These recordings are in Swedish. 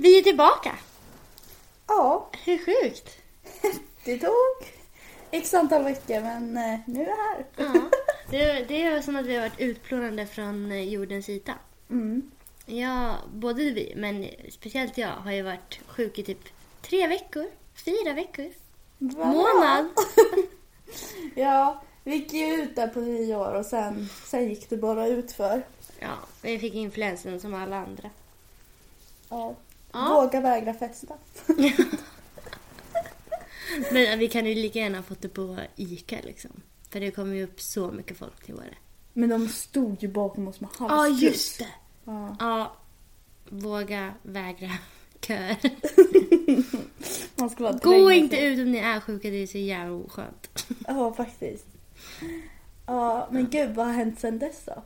Vi är tillbaka. Ja, Hur sjukt? det tog x antal veckor men eh, nu är jag här. Ja, det, det är som att vi har varit utplånade från eh, jordens yta. Mm. Ja, både vi, men speciellt jag, har ju varit sjuk i typ tre veckor, fyra veckor, Bra. månad. Ja, vi gick ju ut där på nyår och sen, sen gick det bara ut för. Ja, vi fick influensan som alla andra. Ja. Ja. Våga vägra festa. Men vi kan ju lika gärna ha fått det på ICA liksom. För det kommer ju upp så mycket folk till Åre. Men de stod ju bakom oss med Ja, halsduk. just det. Ja. Ja, våga vägra köer. Man ska Gå inte sig. ut om ni är sjuka, det är så jävla oskönt. Ja, faktiskt. Ja, men gud vad har hänt sen dess då?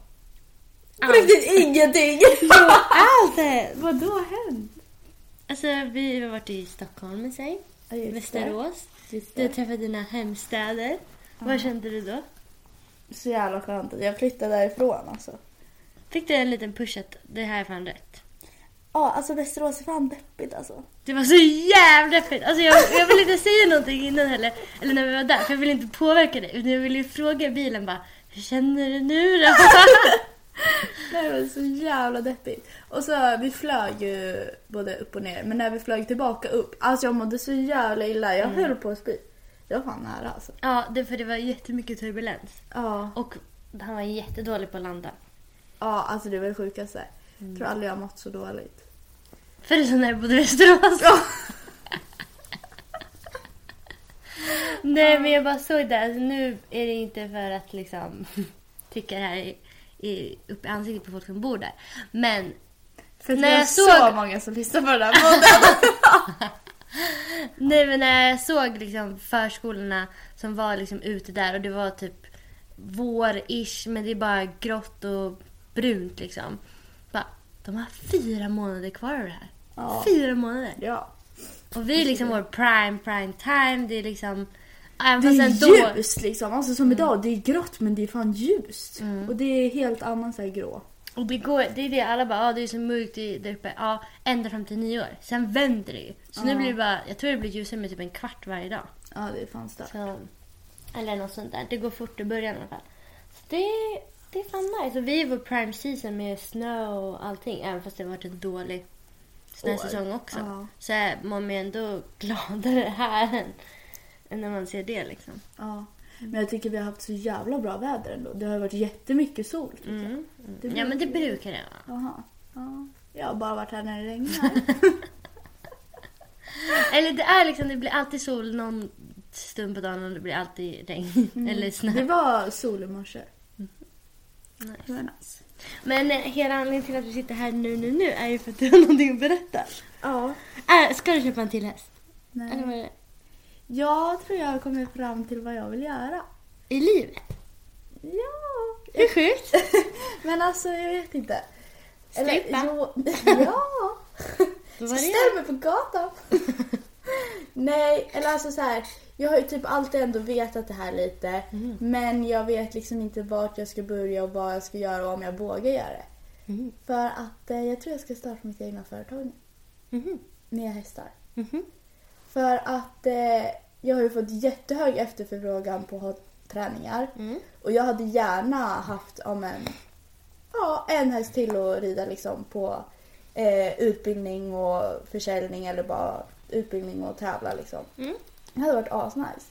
Allt. riktigt ingenting! Allt det! Vad då hänt? Alltså, vi har varit i Stockholm med sig, Ja, just. Västerås. Just Du träffat dina hemstäder. Vad kände du då? Så jävla skönt att jag flyttade därifrån alltså. Fick du en liten push att det här är fan rätt? Ja, alltså Västerås är fan deppigt alltså. Det var så jävla deppigt. Alltså jag, jag ville inte säga någonting innan heller. Eller när vi var där. För jag ville inte påverka dig. Utan jag ville ju fråga bilen bara. Hur känner du nu då? Det var så jävla deppigt. Och så, vi flög ju både upp och ner. Men när vi flög tillbaka upp, alltså jag mådde så jävla illa. Jag höll på att spy. Det var fan nära alltså. ja, det, för det var jättemycket turbulens. Ja, Och han var jättedålig på att landa. ja alltså det var det sjukaste. Jag tror aldrig jag mått så dåligt. Förutom när jag bodde i Västerås. Ja. Nej men jag bara såg det. Alltså, nu är det inte för att liksom tycka det här i, i, upp i ansiktet på folk som bor där. Men För När jag så såg- många som lyssnar på den här podden. Nej men när jag såg liksom förskolorna som var liksom ute där och det var typ vår-ish men det är bara grått och brunt liksom. Bara, de har fyra månader kvar av det här. Ja. Fyra månader. ja. Och vi är liksom vår prime, prime time. Det är liksom... Även Det är ändå... ljust liksom. Alltså som idag, det är grått men det är fan ljust. Och det är helt annan så här grå. Och det, går, det är det alla bara, ah, det är så mörkt i- där uppe. Ja, ända fram till nio år. Sen vänder det ju. Så nu Ja. blir det bara, jag tror det blir ljusare med typ en kvart varje dag. Ja, det är fan stört. Så, eller något sånt där. Det går fort i början i alla fall. Så det, det är fan nice. Och vi är vår prime season med snö och allting. Även fast det har varit en dålig snösäsong också. Så man är ändå gladare här än när man ser det liksom. Ja. Men jag tycker vi har haft så jävla bra väder ändå. Det har varit jättemycket sol. tycker jag. Mm. Det Ja men det brukar- brukar det vara. Jaha. Ja. Jag har bara varit här när det regnar. Eller det är liksom, det blir alltid sol någon stund på dagen och det blir alltid regn. Eller snö. Det var sol i morse. Nice. Det var nice. Men eh, hela anledningen till att vi sitter här nu, nu, nu är ju för att du har någonting att berätta. Ja. Äh, ska du köpa en till häst? Eller vad Nej. är det? Jag tror jag har kommit fram till vad jag vill göra. I livet? Ja. Hur sjukt? Men alltså, jag vet inte. Strippa? ja. Det? Ställ mig på gatan. Nej, eller alltså så här. Jag har ju typ alltid ändå vetat det här lite. Mm. Men jag vet liksom inte vart jag ska börja och vad jag ska göra och om jag vågar göra det. Mhm. För att eh, jag tror jag ska starta mitt egna företag nu. Mhm. Med hästar. Mhm. För att eh, jag har ju fått jättehög efterfrågan på att ha träningar. Mm. Och jag hade gärna haft om en, ja, en häst till att rida liksom på eh, utbildning och försäljning eller bara utbildning och tävla liksom. Mm. Det hade varit asnice.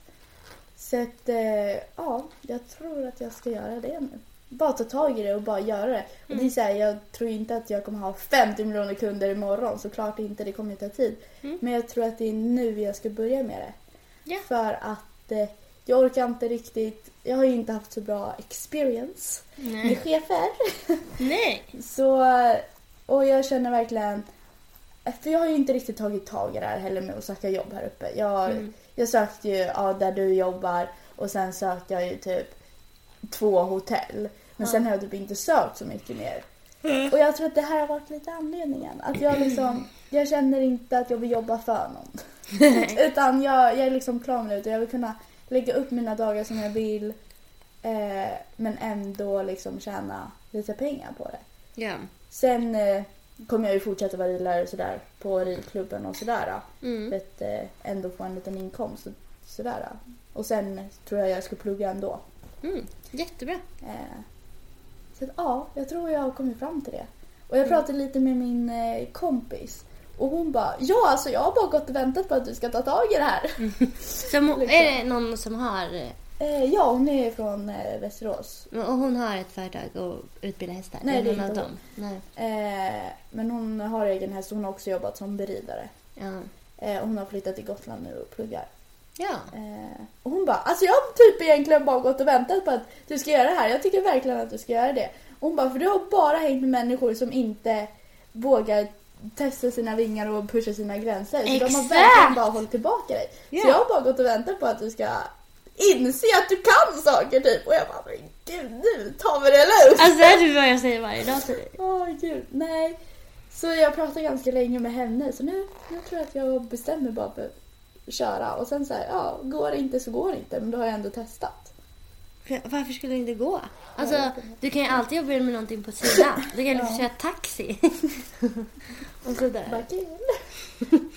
Så att, eh, ja, jag tror att jag ska göra det nu. Bara ta tag i det och bara göra det. Och det är så här, jag tror inte att jag kommer ha 50 miljoner kunder imorgon. Såklart inte, det kommer ju ta tid. Mm. Men jag tror att det är nu jag ska börja med det. Ja. För att eh, jag orkar inte riktigt, jag har ju inte haft så bra experience med Nej. chefer. Nej. Så, och jag känner verkligen, för jag har ju inte riktigt tagit tag i det här heller med att söka jobb här uppe. Jag, Mm. jag sökte ju ja, där du jobbar och sen sökte jag ju typ två hotell. Men sen har jag typ inte sökt så mycket mer. Och jag tror att det här har varit lite anledningen. Att jag liksom, jag känner inte att jag vill jobba för någon. Utan jag, jag är liksom klar med det jag vill kunna lägga upp mina dagar som jag vill. Eh, men ändå liksom tjäna lite pengar på det. Ja. Sen, eh, kommer jag ju fortsätta vara ridlärare sådär på ridklubben och sådär. Mm. För att eh, ändå få en liten inkomst och sådär. Och sen tror jag jag ska plugga ändå. Mm. Jättebra. Eh, så att, ja, jag tror jag har kommit fram till det. Och jag pratade lite med min eh, kompis. Och hon bara, ja alltså jag har bara gått och väntat på att du ska ta tag i det här. Som, är det någon som har... Eh, ja, hon är från eh, Västerås. Och hon har ett företag och utbildar hästar? Nej, det är inte dem? Nej. Eh, men hon har egen häst och hon har också jobbat som beridare. Ja. Eh, och hon har flyttat till Gotland nu och pluggar. Ja. Eh, och hon bara, alltså jag har typ egentligen bara gått och väntat på att du ska göra det här. Jag tycker verkligen att du ska göra det. Och hon bara, för du har bara hängt med människor som inte vågar testa sina vingar och pusha sina gränser. Så de har verkligen bara hållit tillbaka dig. Ja. Så jag har bara gått och väntat på att du ska inse att du kan saker typ. Och jag bara, men gud nu tar vi det lugnt. Alltså är det vad jag säger varje dag till dig? Åh gud, nej. Så jag pratade ganska länge med henne så nu, nu tror jag att jag bestämmer bara för att köra. Och sen så här, ja, går det inte så går det inte. Men då har jag ändå testat. För- Varför skulle det inte gå? Alltså, du kan ju alltid jobba med någonting på sidan. Du kan ju Ja. köra taxi. och sådär. Vad kul.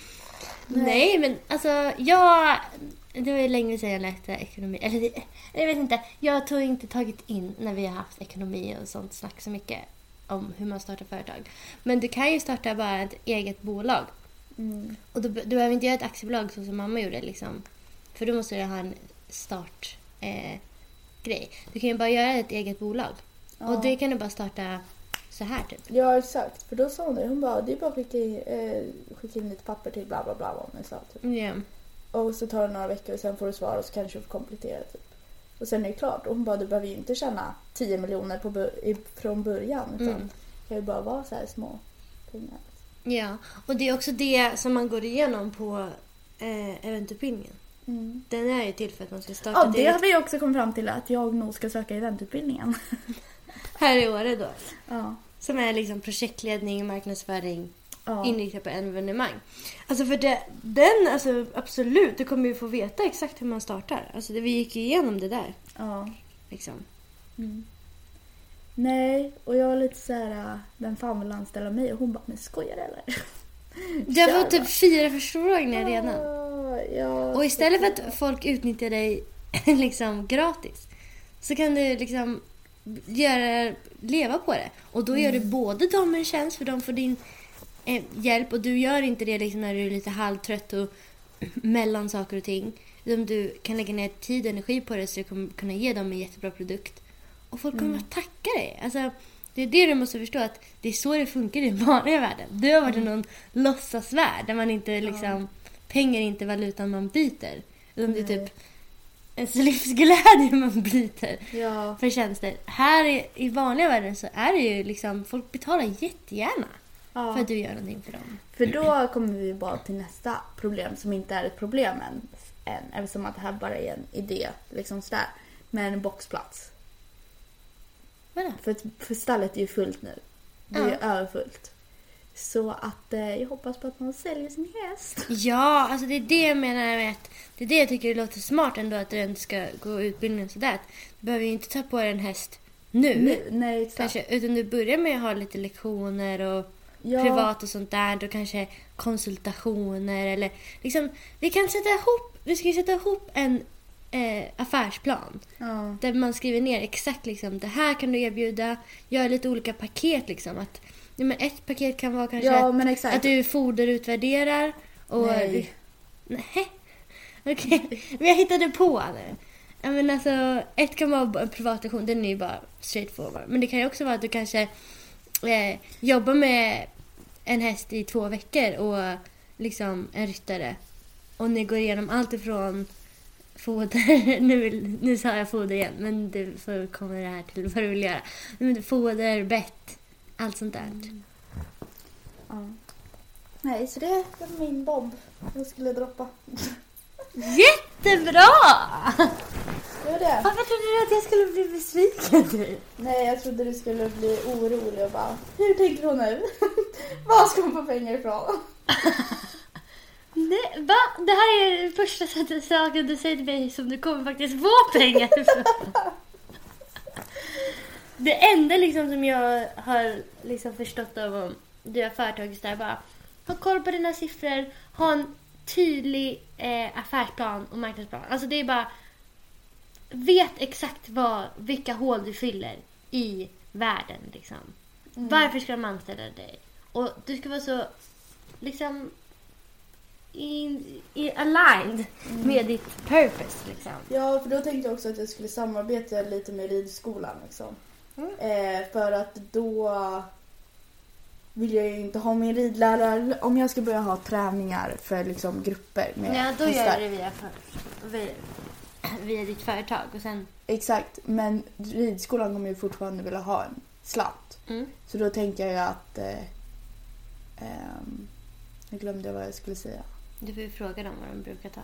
Nej, men alltså jag... Det var ju länge sedan jag läste ekonomi. Eller det- jag vet inte. Jag tog inte tagit in när vi har haft ekonomi och sånt snack så mycket om hur man startar företag. Men du kan ju starta bara ett eget bolag. Mm. Och du, du behöver inte göra ett aktiebolag så som mamma gjorde. Liksom. För då måste du ha en startgrej. Eh, du kan ju bara göra ett eget bolag. Ja. Och det kan du bara starta så här typ. Ja exakt, för då sa hon det. Hon bara, det är bara att skicka in, eh, skicka in lite papper till bla bla bla vad hon sa. Typ. Ja. Och så tar det några veckor och sen får du svar och så kanske du får komplettera typ. Och sen är det klart. Och hon bara, du behöver ju inte tjäna 10 miljoner på, i, från början. Utan Mm. det kan ju bara vara så här små pengar. ja. Och det är också det som man går igenom på eh, eventutbildningen. Mm. Den är ju till för att man ska starta Ja, det har vi också kommit fram till att jag nog ska söka eventutbildningen. här i Åre då. ja. Som är liksom projektledning, marknadsföring, Ja. inriktat på evenemang. Alltså för det, den, alltså absolut, du kommer ju få veta exakt hur man startar. Alltså det, vi gick ju igenom det där. ja. Liksom. Mm. Nej, och jag var lite så här, äh, vem fan vill anställa mig? Och hon bara, men skojar eller? Du har fått typ fyra förfrågningar redan. Ja, ja, Och istället för att folk utnyttjar dig liksom gratis så kan du liksom göra, leva på det. Och då gör du både dem en tjänst för de får din eh, hjälp och du gör inte det liksom när du är lite halvtrött och mellan saker och ting. Du kan lägga ner tid och energi på det så du kommer kunna ge dem en jättebra produkt. Och folk kommer att tacka dig. Alltså, det är det du måste förstå att det är så det funkar i den vanliga världen. Du har varit i någon låtsasvärld där man inte liksom pengar är inte valutan man byter. Utan det är typ ens livsglädje man byter Ja, för tjänster. Här i, i vanliga världen så är det ju liksom, folk betalar jättegärna ja. för att du gör någonting för dem. För då kommer vi bara till nästa problem som inte är ett problem än. än eftersom att det här bara är en idé. Liksom sådär. Med en boxplats. Vadå? För, för stallet är ju fullt nu. Det är ju överfullt. Så att eh, jag hoppas på att man säljer sin häst. Ja, alltså det är det jag menar med att det är det jag tycker det låter smart ändå att du inte ska gå utbildningen sådär. Du behöver ju inte ta på dig en häst nu. Nu, nej exakt. Kanske, utan du börjar med att ha lite lektioner och Ja. privat och sånt där. Och kanske konsultationer eller liksom. Vi kan sätta ihop, vi ska ju sätta ihop en eh, affärsplan. Ja. Där man skriver ner exakt liksom det här kan du erbjuda. Gör lite olika paket liksom. Att, ja, men ett paket kan vara kanske ja, att, att du foderutvärderar. Och, Nej. Nej. Okej, men jag hittade på nu. Ja, men alltså, ett kan vara en privatlektion, den är ju bara straight forward. Men det kan ju också vara att du kanske eh, jobbar med en häst i två veckor och liksom en ryttare. Och ni går igenom allt ifrån foder, nu, nu sa jag foder igen, men det får kommer det här till vad du vill göra. Men foder, bett, allt sånt där. Ja. Nej, så det var min bomb jag skulle droppa. Jättebra! Det var det. Varför trodde du att jag skulle bli besviken? Nej, jag trodde du skulle bli orolig och bara Hur tänker hon nu? Var ska hon få pengar ifrån? Nej, va? Det här är den första saken du säger till mig som du kommer faktiskt få pengar ifrån. Det enda liksom som jag har liksom förstått av om du har företag där bara ha koll på dina siffror, ha en tydlig eh, affärsplan och marknadsplan. Alltså det är bara vet exakt vad, vilka hål du fyller i världen liksom. Varför ska de anställa dig? Och du ska vara så liksom in, in, aligned med ditt purpose liksom. Ja, för då tänkte jag också att jag skulle samarbeta lite med ridskolan. Liksom. Eh, för att då vill jag ju inte ha min ridlärare om jag ska börja ha träningar för liksom, grupper med Ja, då hästar. gör du det via, för, via, via ditt företag och sen... Exakt, men ridskolan kommer ju fortfarande vilja ha en slant. Mm. Så då tänker jag att... Eh, ehm, jag glömde vad jag skulle säga. Du får ju fråga dem vad de brukar ta.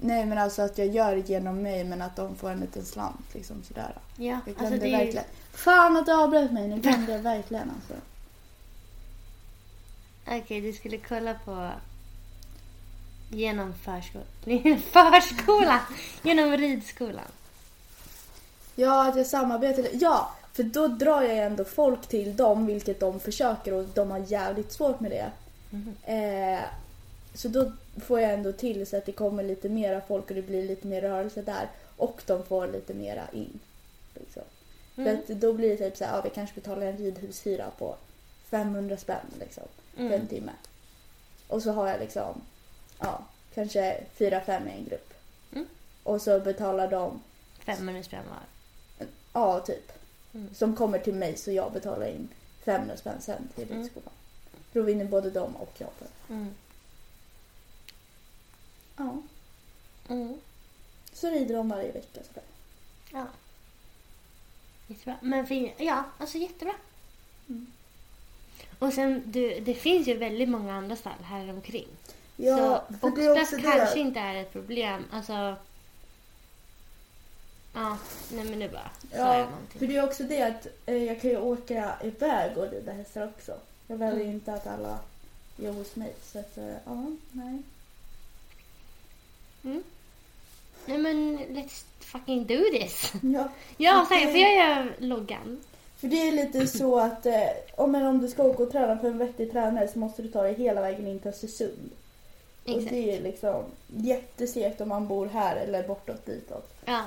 Nej men alltså att jag gör det genom mig men att de får en liten slant liksom sådär. Ja, Jag alltså glömde det är ju- verkligen. Fan att du avbröt mig, nu glömde jag verkligen alltså. Okej, du skulle kolla på... Genom förskolan. förskolan! Genom ridskolan. Ja, att jag samarbetar. Ja, för då drar jag ändå folk till dem, vilket de försöker och de har jävligt svårt med det. Eh, så då får jag ändå till så att det kommer lite mera folk och det blir lite mer rörelse där. Och de får lite mera in. Liksom. För att då blir det typ så här, ja, vi kanske betalar en ridhushyra på 500 spänn liksom, för en timme. Och så har jag liksom, ja, kanske 4-5 i en grupp. Mm. Och så betalar de 500 spänn var. Ja, typ. Mm. Som kommer till mig så jag betalar in 500 spänn sen till Mm. ridskolan. Då vinner både de och jag på det. Ja. Mm. Så rider de varje vecka sådär. Ja. Jättebra. Men fin, ja, alltså jättebra. Mm. Och sen, du, det finns ju väldigt många andra stall här omkring. Ja, så för boxplats kanske det. inte är ett problem. Alltså... Ja, nej men nu bara sa Ja, jag för någonting. det är också det att eh, jag kan ju åka iväg och rida hästar också. Jag väljer Mm. inte att alla är hos mig. Så att, eh, ja, nej. Nej men let's fucking do this. Ja, Ja, okay. för jag gör loggan. för det är lite så att eh, om, om du ska åka och träna för en vettig tränare så måste du ta dig hela vägen in till Östersund. Och Exakt. det är liksom jättesegt om man bor här eller bortåt ditåt. Ja,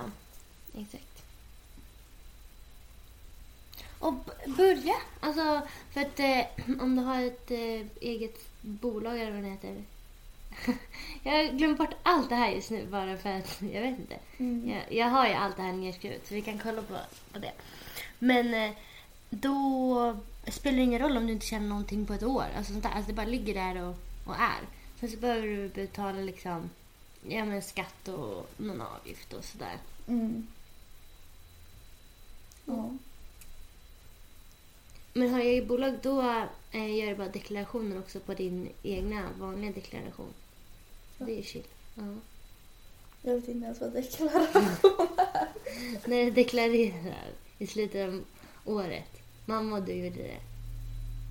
exakt. Och börja. Alltså, för att eh, om du har ett eh, eget bolag eller vad det heter. jag har glömt bort allt det här just nu bara för att, jag vet inte. Jag, jag har ju allt det här nedskrivet så vi kan kolla på, på det. Men eh, då spelar det ingen roll om du inte tjänar någonting på ett år. Alltså, sånt där. alltså det bara ligger där och, och är. Sen så behöver du betala liksom, ja, men skatt och någon avgift och sådär. Mm. Ja. Men har jag eget bolag då eh, gör du bara deklarationer också på din egna vanliga deklaration. Det är chill. Ja. Jag vet inte ens vad deklaration När du deklarerar i slutet av året. Mamma och du gjorde det.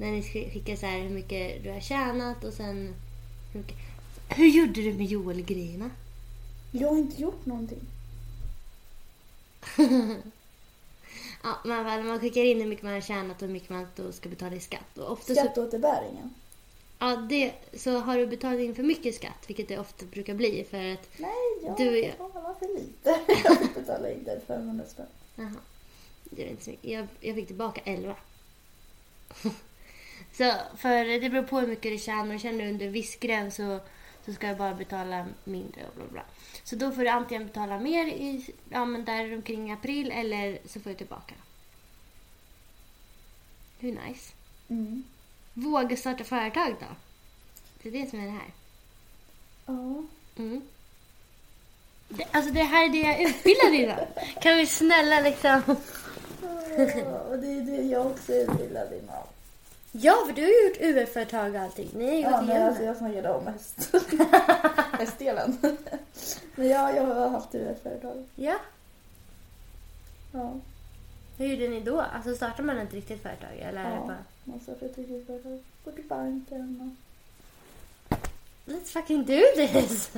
När ni sk- skickar så här hur mycket du har tjänat och sen... Hur, mycket... hur gjorde du med Joel-grejerna? Jag har inte gjort någonting. Ja, men man skickar in hur mycket man har tjänat och hur mycket man ska betala i skatt. Och ofta så, Skatteåterbäringen? Ja, det, så har du betalat in för mycket skatt, vilket det ofta brukar bli för att Nej, jag Du- betalar för lite. Jag fick betala inte 500 spänn. Jaha. Det är inte så mycket. Jag, jag fick tillbaka 11. så för det beror på hur mycket du tjänar. Och Känner du under viss gräns så, så ska jag bara betala mindre och bla bla. Så då får du antingen betala mer i, ja, men där omkring april eller så får du tillbaka. Hur nice? Mm. Våga starta företag då. Det är det som är det här. Ja. Mm. Det, alltså det här är det jag är utbildad inom. Kan vi snälla liksom... Och det är det jag också är utbildad inom. Ja, för du har ju gjort UF-företag och allting. Ni har ju Ja, gått igenom alltså jag snackade om häst. Hästdelen. Men ja, jag har haft UF-företag. Ja. Ja, Hur gjorde ni då? Alltså startar man ett riktigt företag? Eller ja. bara... Man startar ett riktigt företag. Går till banken och... Let's fucking do this!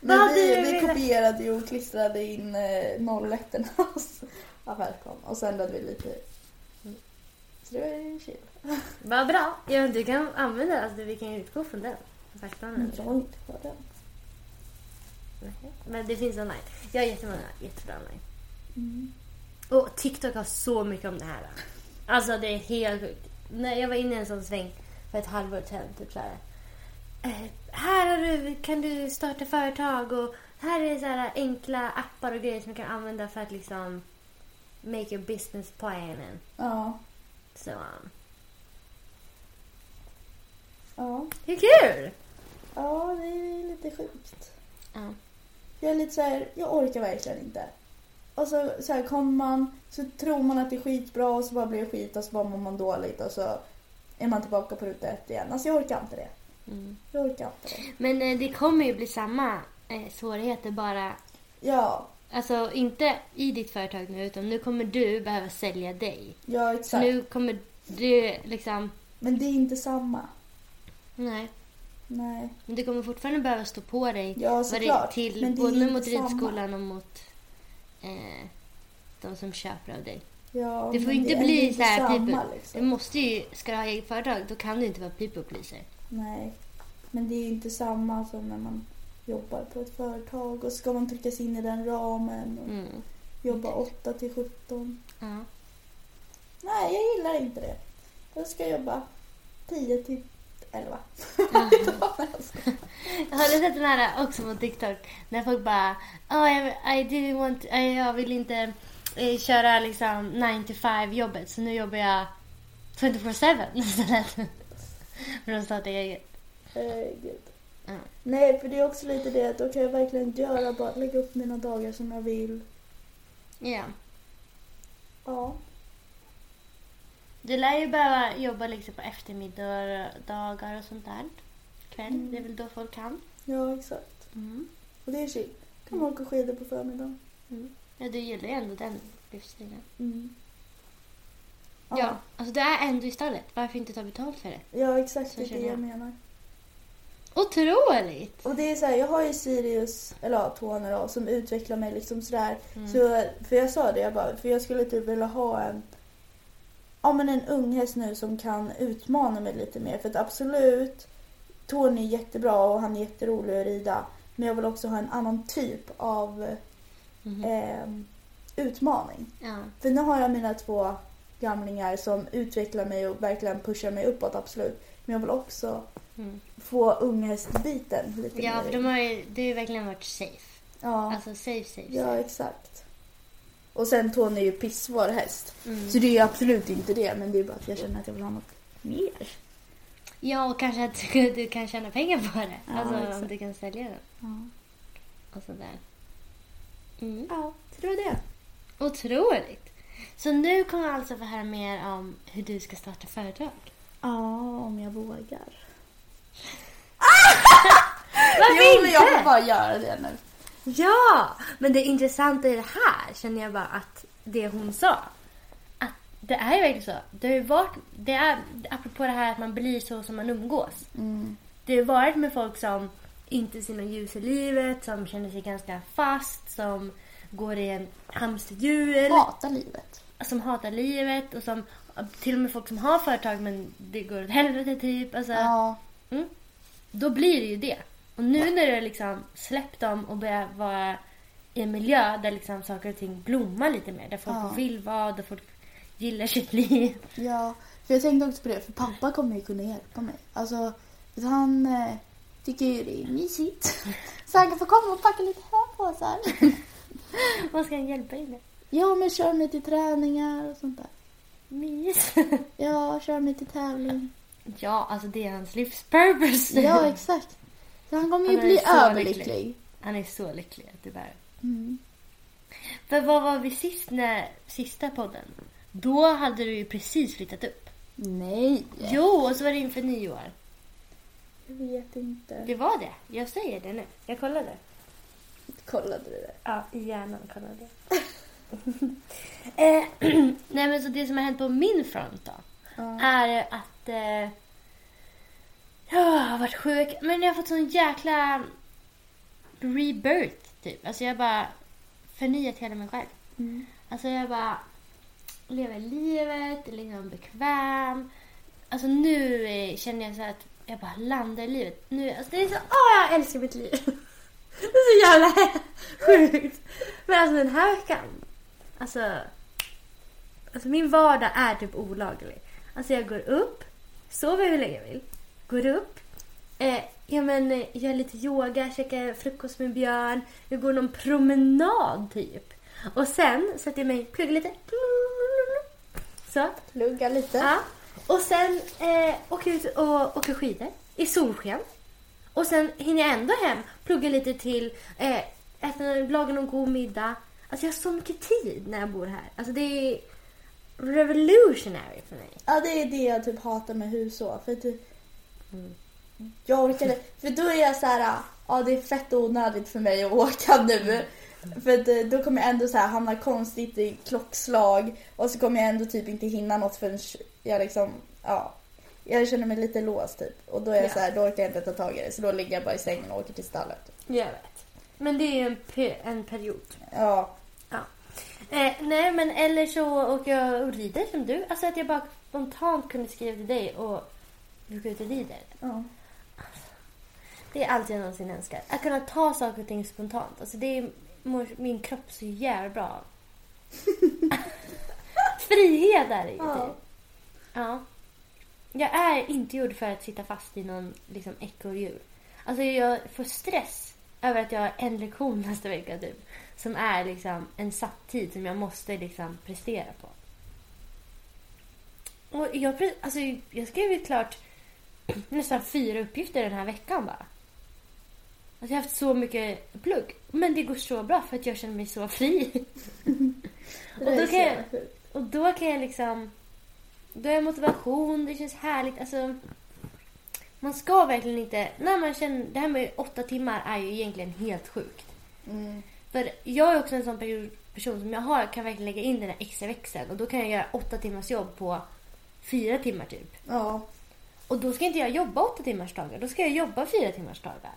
Men vi, vi kopierade ju och klistrade in eh, 01 hos affärsplan och så ändrade vi lite Så det är chill. Vad bra. Ja, du kan använda alltså, vi kan ju utgå från den. Affärsplanen. Men jag har inte kvar den. Nej. Men det finns online. Jag har jättemånga jättebra online. Mm. Och TikTok har så mycket om det här. Alltså det är helt sjukt. När jag var inne i en sån sväng för ett halvår sedan. Typ så här. Eh, här du, kan du starta företag och här är så här enkla appar och grejer som du kan använda för att liksom make your business plan. Ja. Så Ja. är kul! Ja, det är lite sjukt. Ja. Jag är lite så här, jag orkar verkligen inte. Och så, så här kommer man, så tror man att det är skitbra och så bara blir det skit och så bara mår man dåligt och så är man tillbaka på ruta ett igen. Alltså jag orkar inte det. Mm. Jag orkar inte det. Men eh, det kommer ju bli samma eh, svårigheter bara Ja, Alltså inte i ditt företag nu utan nu kommer du behöva sälja dig. ja Så exakt. nu kommer du liksom... Men det är inte samma. Nej. Nej. Men du kommer fortfarande behöva stå på dig. Ja, såklart. Till, Men det är både mot samma. ridskolan och mot eh, de som köper av dig. Ja, Det får inte är bli inte så här samma, people. liksom. Du måste ju, ska du ha eget företag då kan du inte vara people pleaser. Nej. Men det är inte samma som när man jobbar på ett företag och ska man tryckas in i den ramen och Mm. jobba 8 till 17. Ja. Nej, jag gillar inte det. Jag ska jobba 10 till 11. Har du sett den här också på TikTok? När folk bara oh, I, I didn't want, I, jag vill inte eh, köra liksom 9 to 5 jobbet så nu jobbar jag 24-7 istället. För de startar eget. Herregud. Ja. Nej, för det är också lite det att då kan jag verkligen göra, bara lägga upp mina dagar som jag vill. Ja. Ja. Du lär ju behöva jobba liksom på eftermiddagar dagar och sånt där. Kväll, Mm. det är väl då folk kan. Ja, exakt. Mm. Och det är chill. Kan man åka skidor på förmiddagen. Mm. Ja, du gillar ju ändå den livsstilen. Mm. Ja. alltså du är ändå i stallet. Varför inte ta betalt för det? Ja, exakt. Så Det är det jag jag. menar. Otroligt! Och det är så här, jag har ju Sirius, eller ja, Tony då, som utvecklar mig liksom sådär. Mm. Så, för jag sa det, jag bara, för jag skulle typ vilja ha en, ja men en ung häst nu som kan utmana mig lite mer. För att absolut, Tony är jättebra och han är jätterolig att rida. Men jag vill också ha en annan typ av Mhm. eh, utmaning. Ja. För nu har jag mina två gamlingar som utvecklar mig och verkligen pushar mig uppåt, absolut. Men jag vill också Mm. få unghästbiten lite Ja, mer. för de har ju, det har ju verkligen varit safe. Ja, Alltså safe, safe, ja, safe. exakt. Och sen Tony är ju pissvår häst. Mm. Så det är ju absolut inte det, men det är bara att jag känner att jag vill ha något mer. Ja, och kanske att du, du kan tjäna pengar på det. Ja, alltså om exakt. du kan sälja den Ja, och sådär. Mm. ja var det. Otroligt! Så nu kommer jag alltså få höra mer om hur du ska starta företag. Ja, om jag vågar. Varför Jo, men jag inte? bara göra det nu. Ja! Men det intressanta i det här känner jag bara att det hon sa. Att det är ju verkligen så. Det har ju varit, det är, apropå det här att man blir så som man umgås. Mm. Det har varit med folk som inte ser något ljus i livet, som känner sig ganska fast, som går i en hamsterhjul, Hatar livet. som hatar livet och som till och med folk som har företag men det går åt helvete typ. Alltså, Ja, mm, då blir det ju det. Och nu när du liksom släppt dem och börjar vara i en miljö där liksom saker och ting blommar lite mer, där folk Ja. vill vara, där folk gillar sitt liv. ja. För jag tänkte också på det, för pappa kommer ju kunna hjälpa mig. Alltså, han eh, tycker ju det är mysigt. Så han kan få komma och packa lite härpåsar. Vad ska han hjälpa dig med? Ja, men kör mig till träningar och sånt där. Mys. Ja, kör mig till tävling. ja, alltså det är hans livspurpose. Ja, exakt. Så han kommer ju Han är bli överlycklig. lycklig. Han är så lycklig att du bär. Mm. För vad var vi sist när, sista podden? Då hade du ju precis flyttat upp. Nej. Jo, och så var det inför nyår. Jag vet inte. Det var det. Jag säger det nu. Jag kollade. Kollade du det? Ja, i hjärnan kollade jag. eh, nej men så det som har hänt på min front då. Ja. Är att eh, jag har varit sjuk. Men jag har fått sån jäkla rebirth typ. Alltså jag bara förnyat hela mig själv. Mm. Alltså jag bara... leva livet, liksom bekväm. Alltså nu känner jag så att jag bara landar i livet. Nu, alltså det är så, åh jag älskar mitt liv. Det är så jävla sjukt. Men alltså den här veckan, alltså, alltså min vardag är typ olaglig. Alltså jag går upp, sover hur länge jag vill, går upp, eh, ja men eh, gör lite yoga, käkar frukost med Björn, jag går någon promenad typ. Och sen sätter jag mig, pluggar lite. Så. Plugga lite. Ja. Och sen eh, åker jag ut och åker skidor i solsken. Och sen hinner jag ändå hem, plugga lite till, eh, äta, laga någon god middag. Alltså jag har så mycket tid när jag bor här. Alltså det är revolutionary för mig. Ja, det är det jag typ hatar med hus så. För typ, Jag orkar inte. För då är jag så här, ja det är fett onödigt för mig att åka nu. För eh, då kommer jag ändå så här hamna konstigt i klockslag och så kommer jag ändå typ inte hinna något förrän jag liksom, ja. Jag känner mig lite låst typ. Och då är jag Ja. så här, då orkar jag inte ta tag i det. Så då ligger jag bara i sängen och åker till stallet. Jag vet. Men det är ju en, pe- en period. Ja. Ja. Eh, nej, men eller så åker jag och rider som du. Alltså att jag bara spontant kunde skriva till dig och vi går ut och rider. ja. Det är allt jag någonsin önskar. Att kunna ta saker och ting spontant. Alltså det är, mår min kropp så jävla bra av. Frihet är det ju Ja. typ. Ja. Jag är inte gjord för att sitta fast i någon liksom, ekorrhjul. Alltså jag får stress över att jag har en lektion nästa vecka typ. Som är liksom en satt tid som jag måste liksom prestera på. Och jag, alltså, jag skrev ju klart nästan fyra uppgifter den här veckan bara. Alltså jag har haft så mycket plugg. Men det går så bra för att jag känner mig så fri. Och då kan jag-. Och då kan jag liksom... Då har jag motivation, det känns härligt. Alltså, man ska verkligen inte... När man känner... Det här med åtta timmar är ju egentligen helt sjukt. Mm. För jag är också en sån period- person som jag har kan verkligen lägga in den här extra växeln. Och då kan jag göra åtta timmars jobb på fyra timmar typ. Ja. Och då ska inte jag jobba åtta timmars dagar. Då ska jag jobba fyra timmars dagar.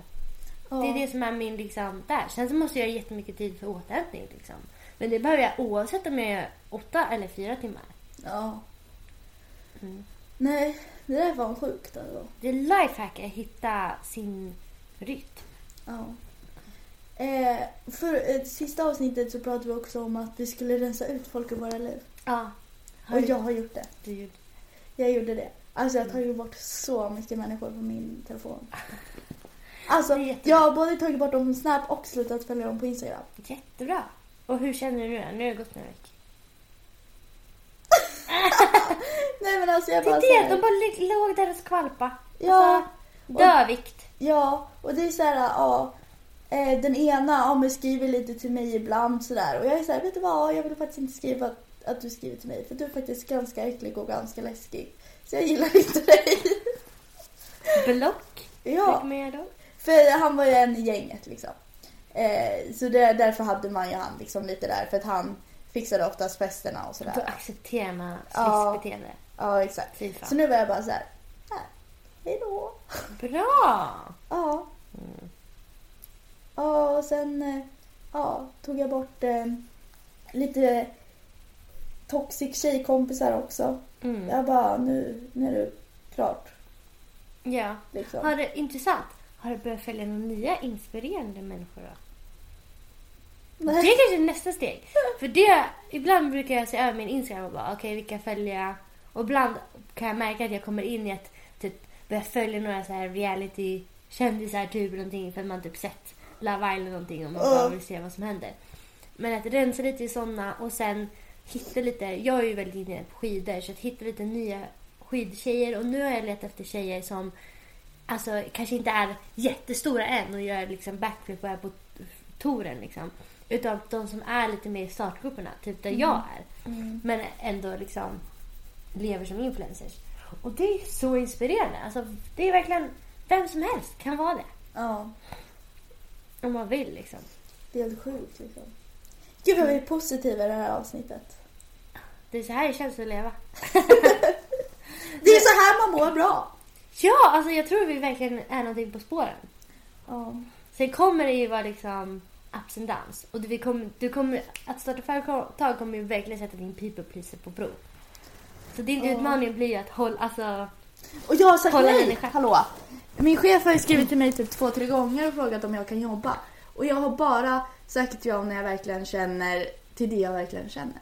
ja. Det är det som är min liksom där. Sen så måste jag ha jättemycket tid för återhämtning liksom. Men det behöver jag oavsett om jag gör åtta eller fyra timmar. Ja. Mm. Nej, det där var sjukt alltså. Det är lifehack att hitta sin rytm. Ja. Eh, för eh, sista avsnittet så pratade vi också om att vi skulle rensa ut folk ur våra liv. Ja. Och jag har gjort det. Du gjorde Jag gjorde det. Alltså jag har tagit bort så mycket människor på min telefon. Alltså Det är jag har både tagit bort dem från Snap och slutat följa dem på Instagram. jättebra. Och hur känner du nu då? Nu har det gått några veckor. Nej men alltså jag Det bara är så det, de bara låg där och skvalpa. Ja. Alltså, dövikt. Ja, och det är så här, ja. Eh, den ena ja, men skriver lite till mig ibland sådär. Och jag är så här, vet du vad? Jag vill faktiskt inte skriva att, du skriver till mig. För du är faktiskt ganska äcklig och ganska läskig. Så jag gillar inte dig. Block. ja. Göra då? För han var ju en i gänget liksom. Eh, så det, därför hade man ju han liksom lite där. För att han fixade oftast festerna och Då sådär. accepterar man Ja. släktbeteende. Ja, exakt. Fy fan. Så nu var jag bara så här. här. Hej då. Bra! Ja. Ja, och sen eh, ja, tog jag bort eh, lite toxic tjejkompisar också. Mm. Jag bara, nu, nu är det klart. Ja. Liksom. Har det, intressant. Har du börjat följa några nya inspirerande människor då? Det Nej. är kanske nästa steg. För det, ibland brukar jag se över min Instagram och bara okej vilka följer jag? Och ibland kan jag märka att jag kommer in i att typ börja följa några så här reality kändisar typ någonting för att man typ sett Love Island någonting och man bara vill se vad som händer. Men att rensa lite i sådana och sen hitta lite, jag är ju väldigt inne på skidor så att hitta lite nya skidtjejer och nu har jag letat efter tjejer som alltså kanske inte är jättestora än och gör liksom backflip och är på touren liksom. Utan de som är lite mer i startgrupperna, typ där jag är. Mm. Men ändå liksom lever som influencers. Och det är så inspirerande. Alltså, det är verkligen, vem som helst kan vara det. Ja, Om man vill liksom. det är helt sjukt liksom. Gud vad vi är positiva i det här avsnittet. Det är så här det känns att leva. Det är så här man mår bra. Ja, alltså jag tror vi verkligen är någonting på spåren. Ja. Sen kommer det ju vara liksom ups and downs. Och du, kommer, du kommer, att starta företag kommer ju verkligen sätta din people pleaser på prov. Så din Ja. utmaning blir ju att hålla, alltså, Och jag har sagt nej! Hallå! Min chef har skrivit till mig typ två, tre gånger och frågat om jag kan jobba. Och jag har bara sagt ja när jag verkligen känner till det jag verkligen känner.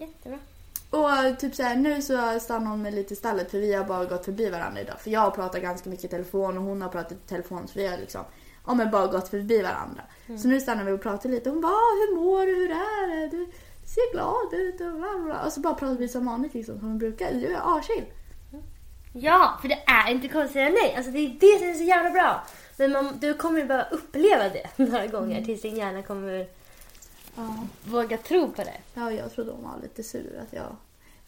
Jättebra. Och typ så här, nu så stannar hon mig lite i stallet för vi har bara gått förbi varandra idag. För jag har pratat ganska mycket i telefon och hon har pratat i telefon så vi har liksom ja, men bara gått förbi varandra. Så nu stannar vi och pratar lite. Hon bara, "Ah, hur mår du? Hur är det? Du ser glad ut och bla bla. Och så bara pratar vi som vanligt liksom som vi brukar. Du är aschill. Ja, för det är inte konstigt säga nej. Alltså det är det som är så jävla bra. Men man, du kommer ju behöva uppleva det några gånger tills din hjärna kommer Ja. våga tro på det. ja, jag trodde hon var lite sur att jag...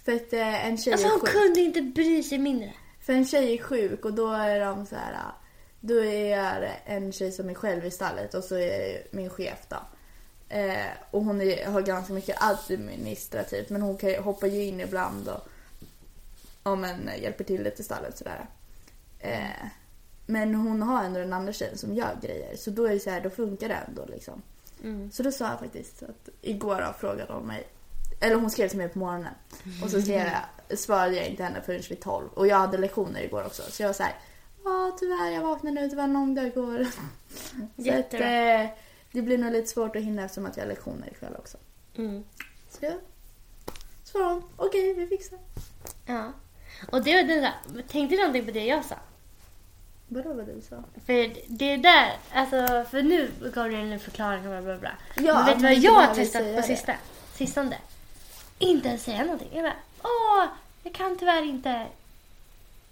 För att eh, en tjej Alltså är hon sjuk. kunde inte bry sig mindre. För en tjej är sjuk och då är de så här. Då är en tjej som är själv i stallet och så är min chef då. Eh, och hon är, har ganska mycket administrativt men hon kan, hoppar ju in ibland och ja, men, hjälper till lite i stallet sådär. Eh, men hon har ändå en annan tjej som gör grejer så då är det så här, då funkar det ändå liksom. Mm. Så då sa jag faktiskt att igår då frågade hon mig, eller hon skrev till mig på morgonen och så skrev jag, svarade jag inte henne förrän vid 12 och jag hade lektioner igår också så jag var såhär, ja tyvärr jag vaknade nu, det var en lång dag igår. så att, eh, det blir nog lite svårt att hinna eftersom att jag har lektioner ikväll också. Mm. Så jag svarade hon, okej vi fixar. Ja. Och det var den där, tänkte du någonting på det jag sa? Vadå vad du sa? För det är där, alltså för nu gav du en förklaring och bla bla bla. Ja, men vet du vad jag har testat på sista, sistone? Inte ens säga någonting. Jag bara, åh, jag kan tyvärr inte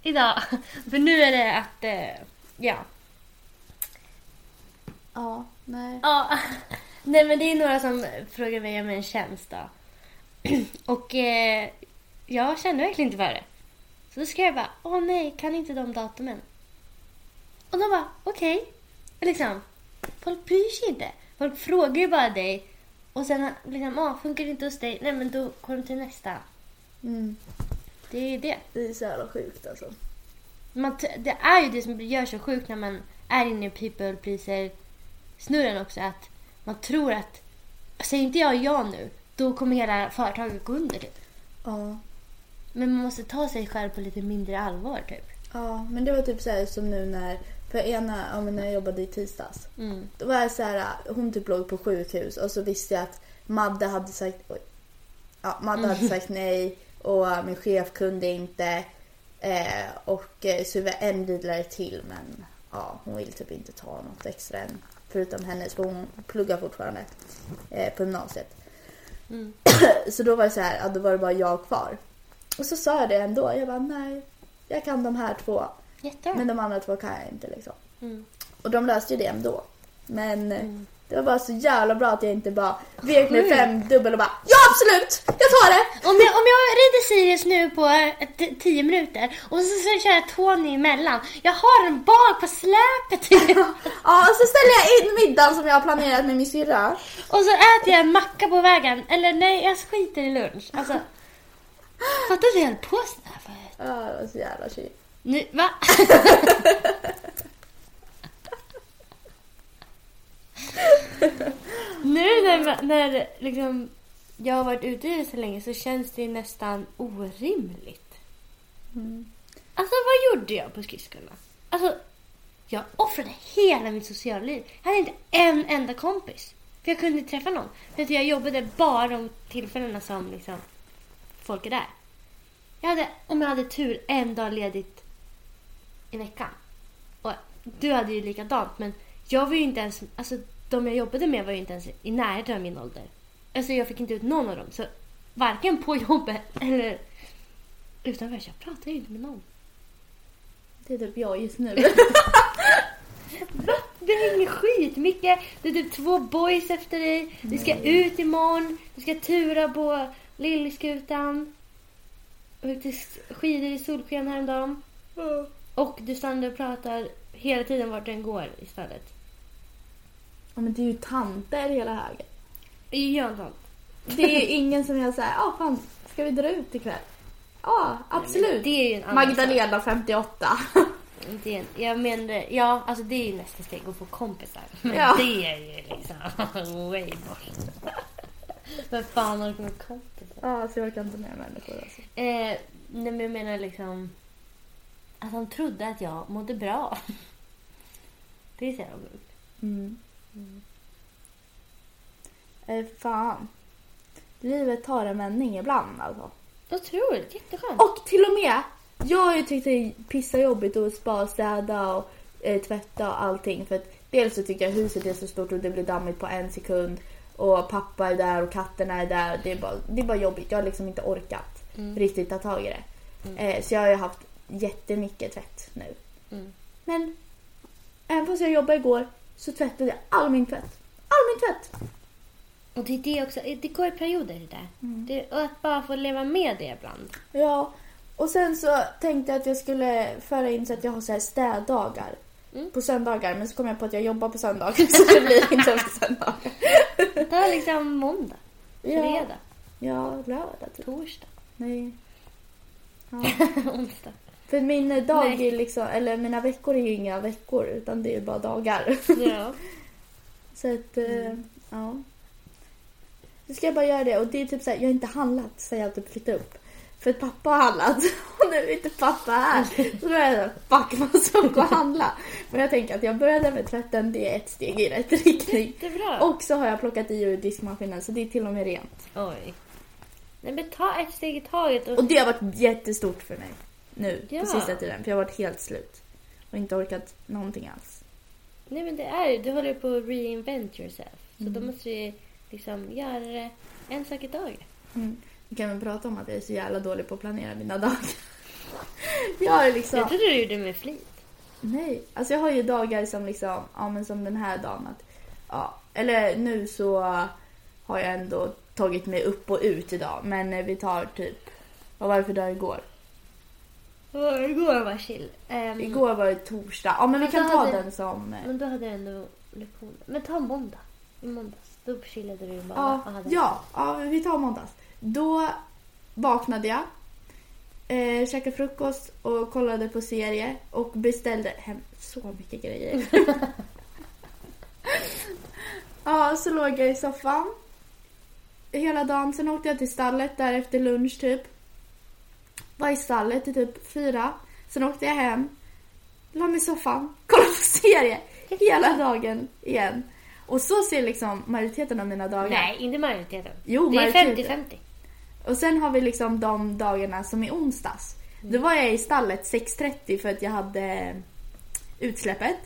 idag. För nu är det att, eh, ja. Ja, nej. Ja, nej men det är några som frågar mig om en tjänst då. Och eh, jag kände verkligen inte för det. Så då skrev jag bara, åh nej, kan inte de datumen? Och de bara, okej. Liksom, folk bryr sig inte. Folk frågar ju bara dig. Och sen liksom, åh, funkar det inte hos dig? Nej men då går de till nästa. Mm. Det är ju det. Det är så jävla sjukt alltså. Man det är ju det som gör så sjukt när man är inne i people pleaser snurren också att man tror att säger inte jag ja nu då kommer hela företaget gå under typ. Ja. Men man måste ta sig själv på lite mindre allvar typ. Ja, men det var typ så som nu när, för ena, ja, men när jag jobbade i tisdags. Mm. Då var jag så här, hon typ låg på sjukhus och så visste jag att Madde hade sagt, oj, ja, Madde hade sagt nej och min chef kunde inte. Eh, och eh, så var en vidare till men ja, hon vill typ inte ta något extra än. Förutom hennes, för hon pluggar fortfarande eh, på gymnasiet. Mm. Så då var det så här, ja, då var det bara jag kvar. Och så sa jag det ändå, jag bara nej, jag kan de här två. Jättebra. Men de andra två kan jag inte liksom. Mm. Och de löste ju det ändå. Men eh, Mm. det var bara så jävla bra att jag inte bara vek Sjukt. fem dubbel och bara ja absolut, jag tar det! Om jag, om jag rider Sirius nu på eh, t- tio minuter och så, så kör jag Tony emellan. Jag har en bak på släpet. Ja och så ställer jag in middagen som jag har planerat med min syrra. och så äter jag en macka på vägen. Eller nej, jag skiter i lunch. Alltså, fattar du hur jag höll på sådär förut? Ja det var så jävla chill. Nu, va? nu när, när liksom, jag har varit ute så länge så känns det nästan orimligt. Mm. Alltså vad gjorde jag på skridskorna? Alltså, jag offrade hela mitt sociala liv. Jag hade inte en enda kompis. För jag kunde inte träffa någon. För jag jobbade bara de tillfällena som liksom, folk är där. Jag hade, om jag hade tur, en dag ledigt i veckan. Och du hade ju likadant, men jag var ju inte ens... Alltså, de jag jobbade med var ju inte ens i närheten av min ålder. Alltså, jag fick inte ut någon av dem. Så varken på jobbet eller utanför. Jag pratade ju inte med någon. Det är typ jag just nu. Det hänger skitmycket. Det är typ två boys efter dig. Du ska ut imorgon. Du ska tura på Lillskutan. Jag åkte skidor i solsken häromdagen. Och du stannar och pratar hela tiden vart den går istället. ja men det är ju tanter hela högen. Gör sånt. Det är ju ingen som jag säger, ja fan ska vi dra ut ikväll? Ja absolut. Det är ju en annan Magdalena 58. Det, jag menar, ja, alltså det är ju nästa steg att få kompisar. Men Ja. det är ju liksom way bort. Vem fan har med kompisar? Ja, så jag orkar inte med människor alltså. Eh, nej men jag menar liksom att han trodde att jag mådde bra. Det är så jävla sjukt. Mm. Eh, fan. Livet tar en vändning ibland alltså. Otroligt, jätteskönt. Och till och med, jag har ju tyckt det är pissajobbigt att spa, städa och eh, tvätta och allting. För att dels så tycker jag huset är så stort och det blir dammigt på en sekund. Och pappa är där och katterna är där. Det är bara, det är bara jobbigt. Jag har liksom inte orkat riktigt ta tag i det. Eh, så jag har ju haft jättemycket tvätt nu. Mm. Men även fast jag jobbade igår så tvättade jag all min tvätt. All min tvätt! Och det är det också, det går i perioder det där. Det, och att bara få leva med det ibland. Ja, och sen så tänkte jag att jag skulle föra in så att jag har så här städdagar Mm. på söndagar. Men så kom jag på att jag jobbar på söndagar så det blir inte på söndagar. Det är liksom måndag, Ja, fredag, ja lördag typ. torsdag, Nej. Ja. onsdag. För min dag Nej. är liksom, eller mina veckor är ju inga veckor utan det är bara dagar. Ja. Så att, eh, ja. Nu ska jag bara göra det och det är typ så här, jag har inte handlat sen jag typ flyttade upp. För att pappa har handlat och nu är inte pappa här. Så då är jag fuck man ska gå och handla. Men jag tänker att jag började med tvätten, det är ett steg i rätt riktning. Jättebra. Och så har jag plockat i ur diskmaskinen så det är till och med rent. Oj. Nej men ta ett steg i taget. Och, Och det har varit jättestort för mig nu Ja. på sista tiden. För jag har varit helt slut. Och inte orkat någonting alls. nej men det är ju, du håller på att reinvent yourself. Så då måste du liksom göra det en sak i taget. Mm. Vi kan väl prata om att jag är så jävla dålig på att planera mina dagar. Jag har liksom... Jag trodde du gjorde det med flit. Nej, alltså jag har ju dagar som liksom, ja men som den här dagen att, ja, eller nu så har jag ändå tagit mig upp och ut idag, men vi tar typ, vad var det för dag igår? Och Igår var chill. Ehm, Igår var det torsdag, ja men vi Men kan då ta hade- den som, eh, Men då hade jag ändå lektioner. Men ta måndag. I måndags. Då chillade du bara ja, och hade ja, ja, vi tar måndags. Då vaknade jag, eh, käkade frukost och kollade på serie och beställde hem så mycket grejer. ja, så låg jag i soffan hela dagen. Sen åkte jag till stallet där efter lunch typ. Var i stallet till typ fyra. Sen åkte jag hem, la mig i soffan, kollade på serie hela dagen igen. Och så ser liksom majoriteten av mina dagar. Nej, inte majoriteten. Jo, det är majoriteten. 50-50. Och sen har vi liksom de dagarna som är onsdags. Då var jag i stallet 6.30 för att jag hade utsläppet.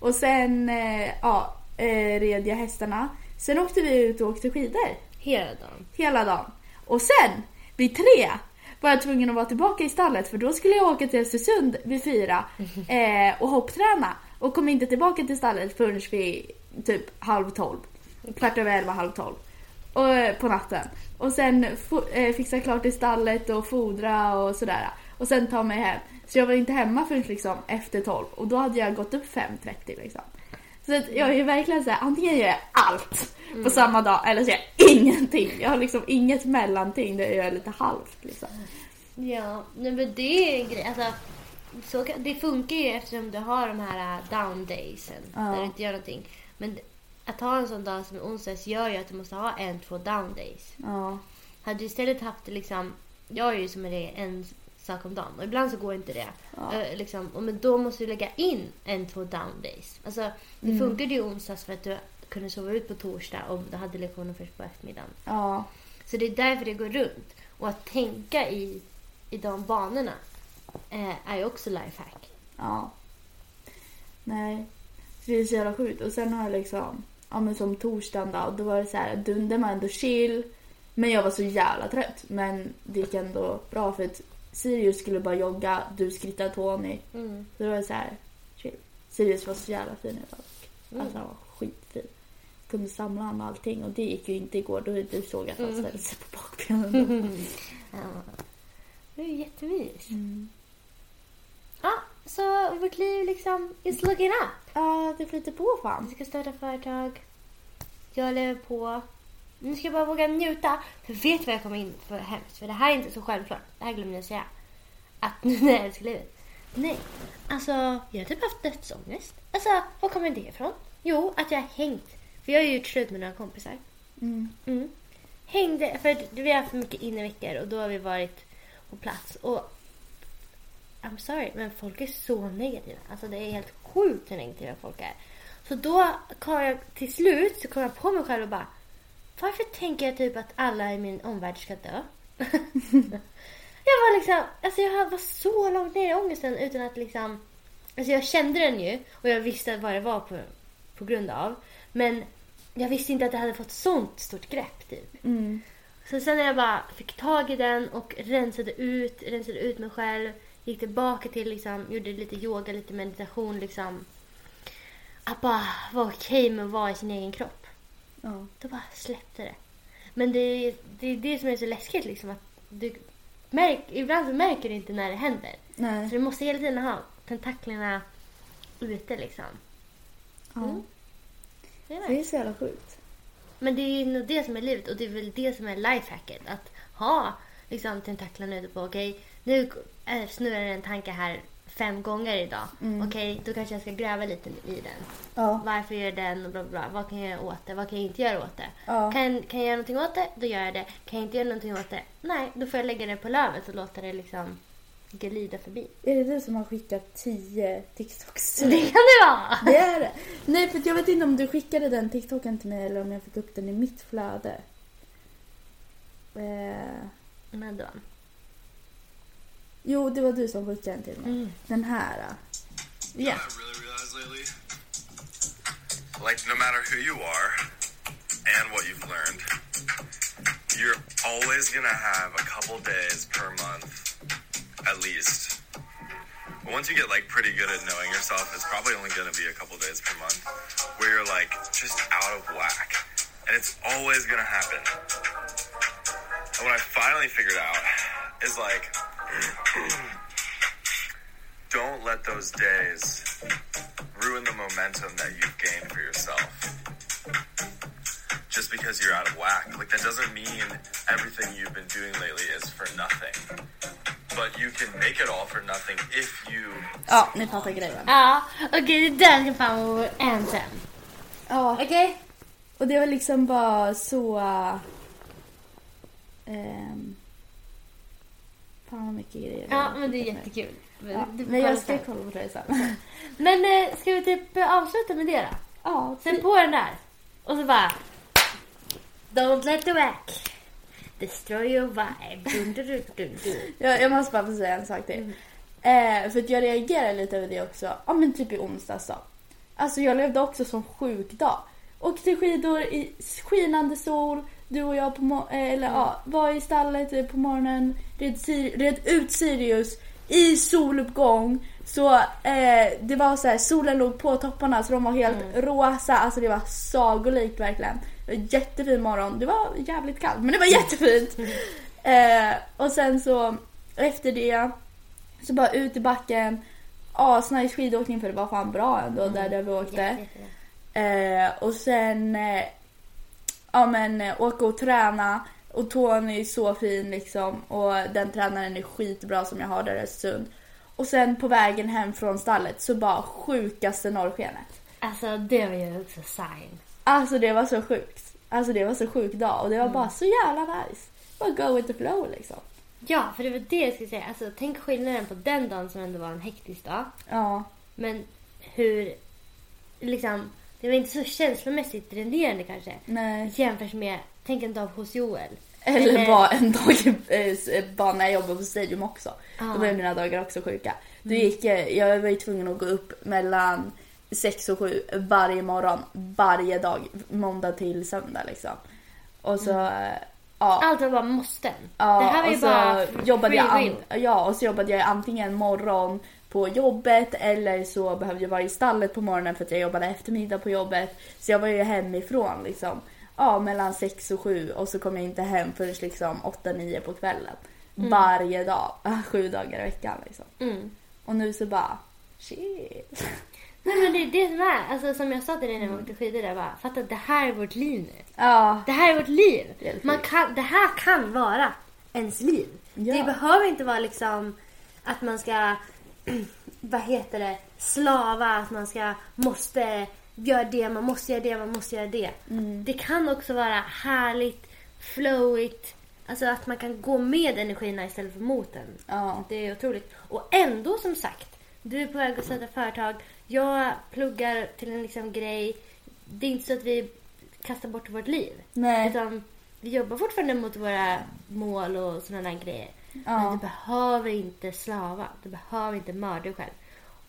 Och sen eh, ja, eh, red jag hästarna. Sen åkte vi ut och åkte skidor Hela dagen. hela dagen. Och sen vid tre var jag tvungen att vara tillbaka i stallet för då skulle jag åka till Östersund vid fyra eh, och hoppträna. Och kom inte tillbaka till stallet förrän vid typ halv tolv. Kvart över elva, halv tolv. Och, eh, på natten. Och sen eh, fixa klart i stallet och fodra och sådär. Och sen ta mig hem. Så jag var inte hemma förrän liksom efter tolv. Och då hade jag gått upp 5.30 liksom. Så att jag är verkligen såhär, antingen gör jag allt på samma dag eller så gör jag ingenting. Jag har liksom inget mellanting där jag gör lite halvt liksom. Ja, nej men det är en grej. Alltså, så kan, det funkar ju eftersom du har de här uh, down daysen Ja. där du inte gör någonting. Men att ha en sån dag som onsdags gör ju att du måste ha en, två down days. Ja. Hade du istället haft liksom, jag är ju som en sak om dagen och ibland så går inte det. Ja. Eh, liksom, och men då måste du lägga in en, två down days. Alltså det Mm. funkade ju onsdags för att du kunde sova ut på torsdag och du hade lektioner först på eftermiddagen. Ja. Så det är därför det går runt. Och att tänka i, i de banorna eh, är ju också lifehack. Ja. Nej. Så det är så jävla sjukt. Och sen har jag liksom, ja men som torsdagen då, då var det så här, dunden var ändå chill. Men jag var så jävla trött. Men det gick ändå bra för att Sirius skulle bara jogga, du skrittade Tony. Mm. Så det var så här, chill. Sirius var så jävla fin idag. Mm. Alltså han var skitfin. Kunde samla han och allting och det gick ju inte igår då du såg att han Mm. ställde sig på bakbenen. Ja. Det är ju jättemys. Mm. Ja, så vårt liv liksom is looking up. Ja, det flyter på fan. Vi ska starta företag. Jag lever på. Nu ska jag bara våga njuta. För vet du vad jag kommer in för hemskt? För det här är inte så självklart. Det här glömde jag säga. Att nu när jag älskar livet. Nej, Alltså, jag har typ haft dödsångest. Alltså, var kommer det ifrån? Jo, att jag har hängt. För jag har ju gjort slut med några kompisar. Mm. Mm. Hängde, för vi har haft mycket inneveckor och då har vi varit på plats. Och I'm sorry, men folk är så negativa. Alltså det är helt sjukt hur negativa folk är. Så då kom jag till slut så kom jag på mig själv och bara varför tänker jag typ att alla i min omvärld ska dö? jag var liksom, alltså jag var så långt ner i ångesten utan att liksom, alltså jag kände den ju och jag visste vad det var på, på grund av. Men jag visste inte att det hade fått sånt stort grepp typ. Mm. Så sen när jag bara fick tag i den och rensade ut, rensade ut mig själv, gick tillbaka till liksom, gjorde lite yoga, lite meditation liksom. Att bara vara okej med att vara i sin egen kropp. Ja. Då bara släppte det. Men det är det, är det som är så läskigt liksom att du märk, ibland så märker du inte när det händer. Nej. Så du måste hela tiden ha tentaklerna ute liksom. Ja. Mm. Det är Det är så jävla sjukt. Men det är nog det som är livet och det är väl det som är lifehacket. Att ha liksom tentaklarna ute på, okej nu eh, snurrar en tanke här fem gånger idag. Mm. Okej, då kanske jag ska gräva lite i den. Ja. Varför gör den och bla bla bla. Vad kan jag göra åt det? Vad kan jag inte göra åt det? Ja. Kan, kan jag göra någonting åt det? Då gör jag det. Kan jag inte göra någonting åt det? Nej, då får jag lägga det på lövet och låta det liksom glida förbi. Är det du som har skickat tio TikToks? Det kan det vara! Det är det. Nej, för jag vet inte om du skickade den TikToken till mig eller om jag fick upp den i mitt flöde. Eh, Men då. Jo, det var du som skickade den till mig. Mm. Den här. eh. Ja. I really realized lately, like no matter who you are and what you've learned, you're always gonna have a couple days per month, at least. But once you get like pretty good at knowing yourself, it's probably only gonna be a couple days per month where you're like just out of whack, and it's always gonna happen. And what I finally figured out is like. don't let those days ruin the momentum that you've gained for yourself. Just because you're out of whack. Like, that doesn't mean everything you've been doing lately is for nothing. But you can make it all for nothing if you. Ja, ni fattar grejen. Ja, okej det där ska fan vara vår anthem. Ja, Okej? och det var liksom bara så... Eh, ehm, fan vad mycket grejer. Ja, men det är jättekul. Ja, Du får men jag ska kolla på det sen. Men eh, ska vi typ avsluta med det då? Ja, Sätt på den där. Och så bara... Don't let the whack destroy your vibe. Dun, dun, dun. Jag, jag måste bara få säga en sak till. Eh, för jag reagerar lite över det också. Ja men typ i onsdags då. Alltså jag levde också som sjuk dag. Åkte skidor i skinande sol. Du och jag på eh, eller, ja, var i stallet eh, på morgonen. Red, red ut Sirius i soluppgång. Så eh, det var så här, solen låg på topparna så de var helt rosa. Alltså det var sagolikt verkligen. Det var jättefin morgon. Det var jävligt kallt men det var jättefint. Eh, och sen så efter det så bara ut i backen. Asnice skidåkning för det var fan bra ändå där, där vi åkte. Jätte. Eh, och sen eh, ja men eh, åka och träna. Och Tony är så fin liksom. Och den tränaren är skitbra som jag har där i Östersund. Och sen på vägen hem från stallet så bara sjukaste norrskenet. Alltså det var ju också sign. Alltså det var så sjukt. Alltså det var så sjuk dag och det var bara så jävla nice. Bara go with the flow liksom. Ja, för det var det jag skulle säga. Alltså tänk skillnaden på den dagen som ändå var en hektisk dag. Ja. Men hur, liksom, det var inte så känslomässigt dränerande kanske. Nej. Jämfört med, tänk en dag hos Joel. Eller bara en dag eh, bara när jag jobbade på Stadium också. Ja. Då var mina dagar också sjuka. Då gick, eh, jag var ju tvungen att gå upp mellan 6 och 7 varje morgon, varje dag, måndag till söndag liksom. Och så, eh, ja. Allt var bara måsten. Ja, det här var ju och så bara jobbade jag an- Ja, och så jobbade jag antingen morgon på jobbet eller så behövde jag vara i stallet på morgonen för att jag jobbade eftermiddag på jobbet. Så jag var ju hemifrån liksom. Ja, mellan sex och sju och så kom jag inte hem förrän liksom åtta, nio på kvällen. Varje dag, sju dagar i veckan liksom. Mm. Och nu så bara, shit. Nej men det är det som är, alltså som jag sa till dig när vi åkte skidor där bara, fatta det här är vårt liv nu. Ja, Det här är vårt liv. Man kan, det här kan vara ens liv. Ja. Det behöver inte vara liksom att man ska vad heter det, slava, att man ska, måste göra det, man måste göra det, man måste göra det. Mm. Det kan också vara härligt, flowigt, alltså att man kan gå med energierna istället för mot den. Ja. Det är otroligt. Och ändå som sagt, du är på väg att starta företag, jag pluggar till en liksom grej. Det är inte så att vi kastar bort vårt liv. Nej. Utan vi jobbar fortfarande mot våra mål och sådana där grejer. Men Ja. du behöver inte slava. Du behöver inte mörda dig själv.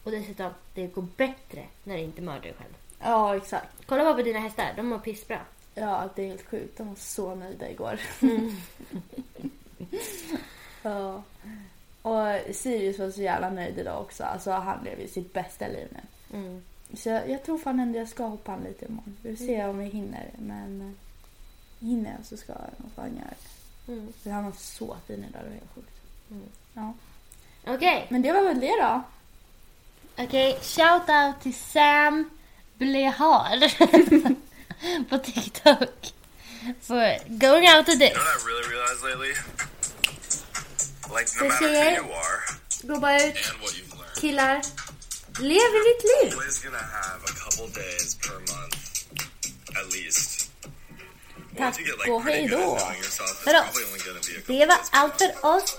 Och dessutom, det går bättre när du inte mördar dig själv. Ja, exakt. Kolla bara på dina hästar, de mår pissbra. Ja, det är helt sjukt. De var så nöjda igår. Mm. ja. Och Sirius var så jävla nöjd idag också. Alltså han lever ju sitt bästa liv nu. Mm. Så jag, jag tror fan ändå jag ska hoppa han lite imorgon. Vi får se om vi hinner. Men hinner jag så ska jag nog fan göra det. Mm. För han var så fin idag, det var helt sjukt. Mm. Ja. Okej, Men det var väl det då. okej. Shout out till Sam Blehar på TikTok. For going out to this. You know what I really realized lately? Like, no Så matter who you are gå bara ut. and what you've learned, Killar, lev ditt liv. always gonna have a couple days per month, at least. Tack och hej då. Det var allt för oss.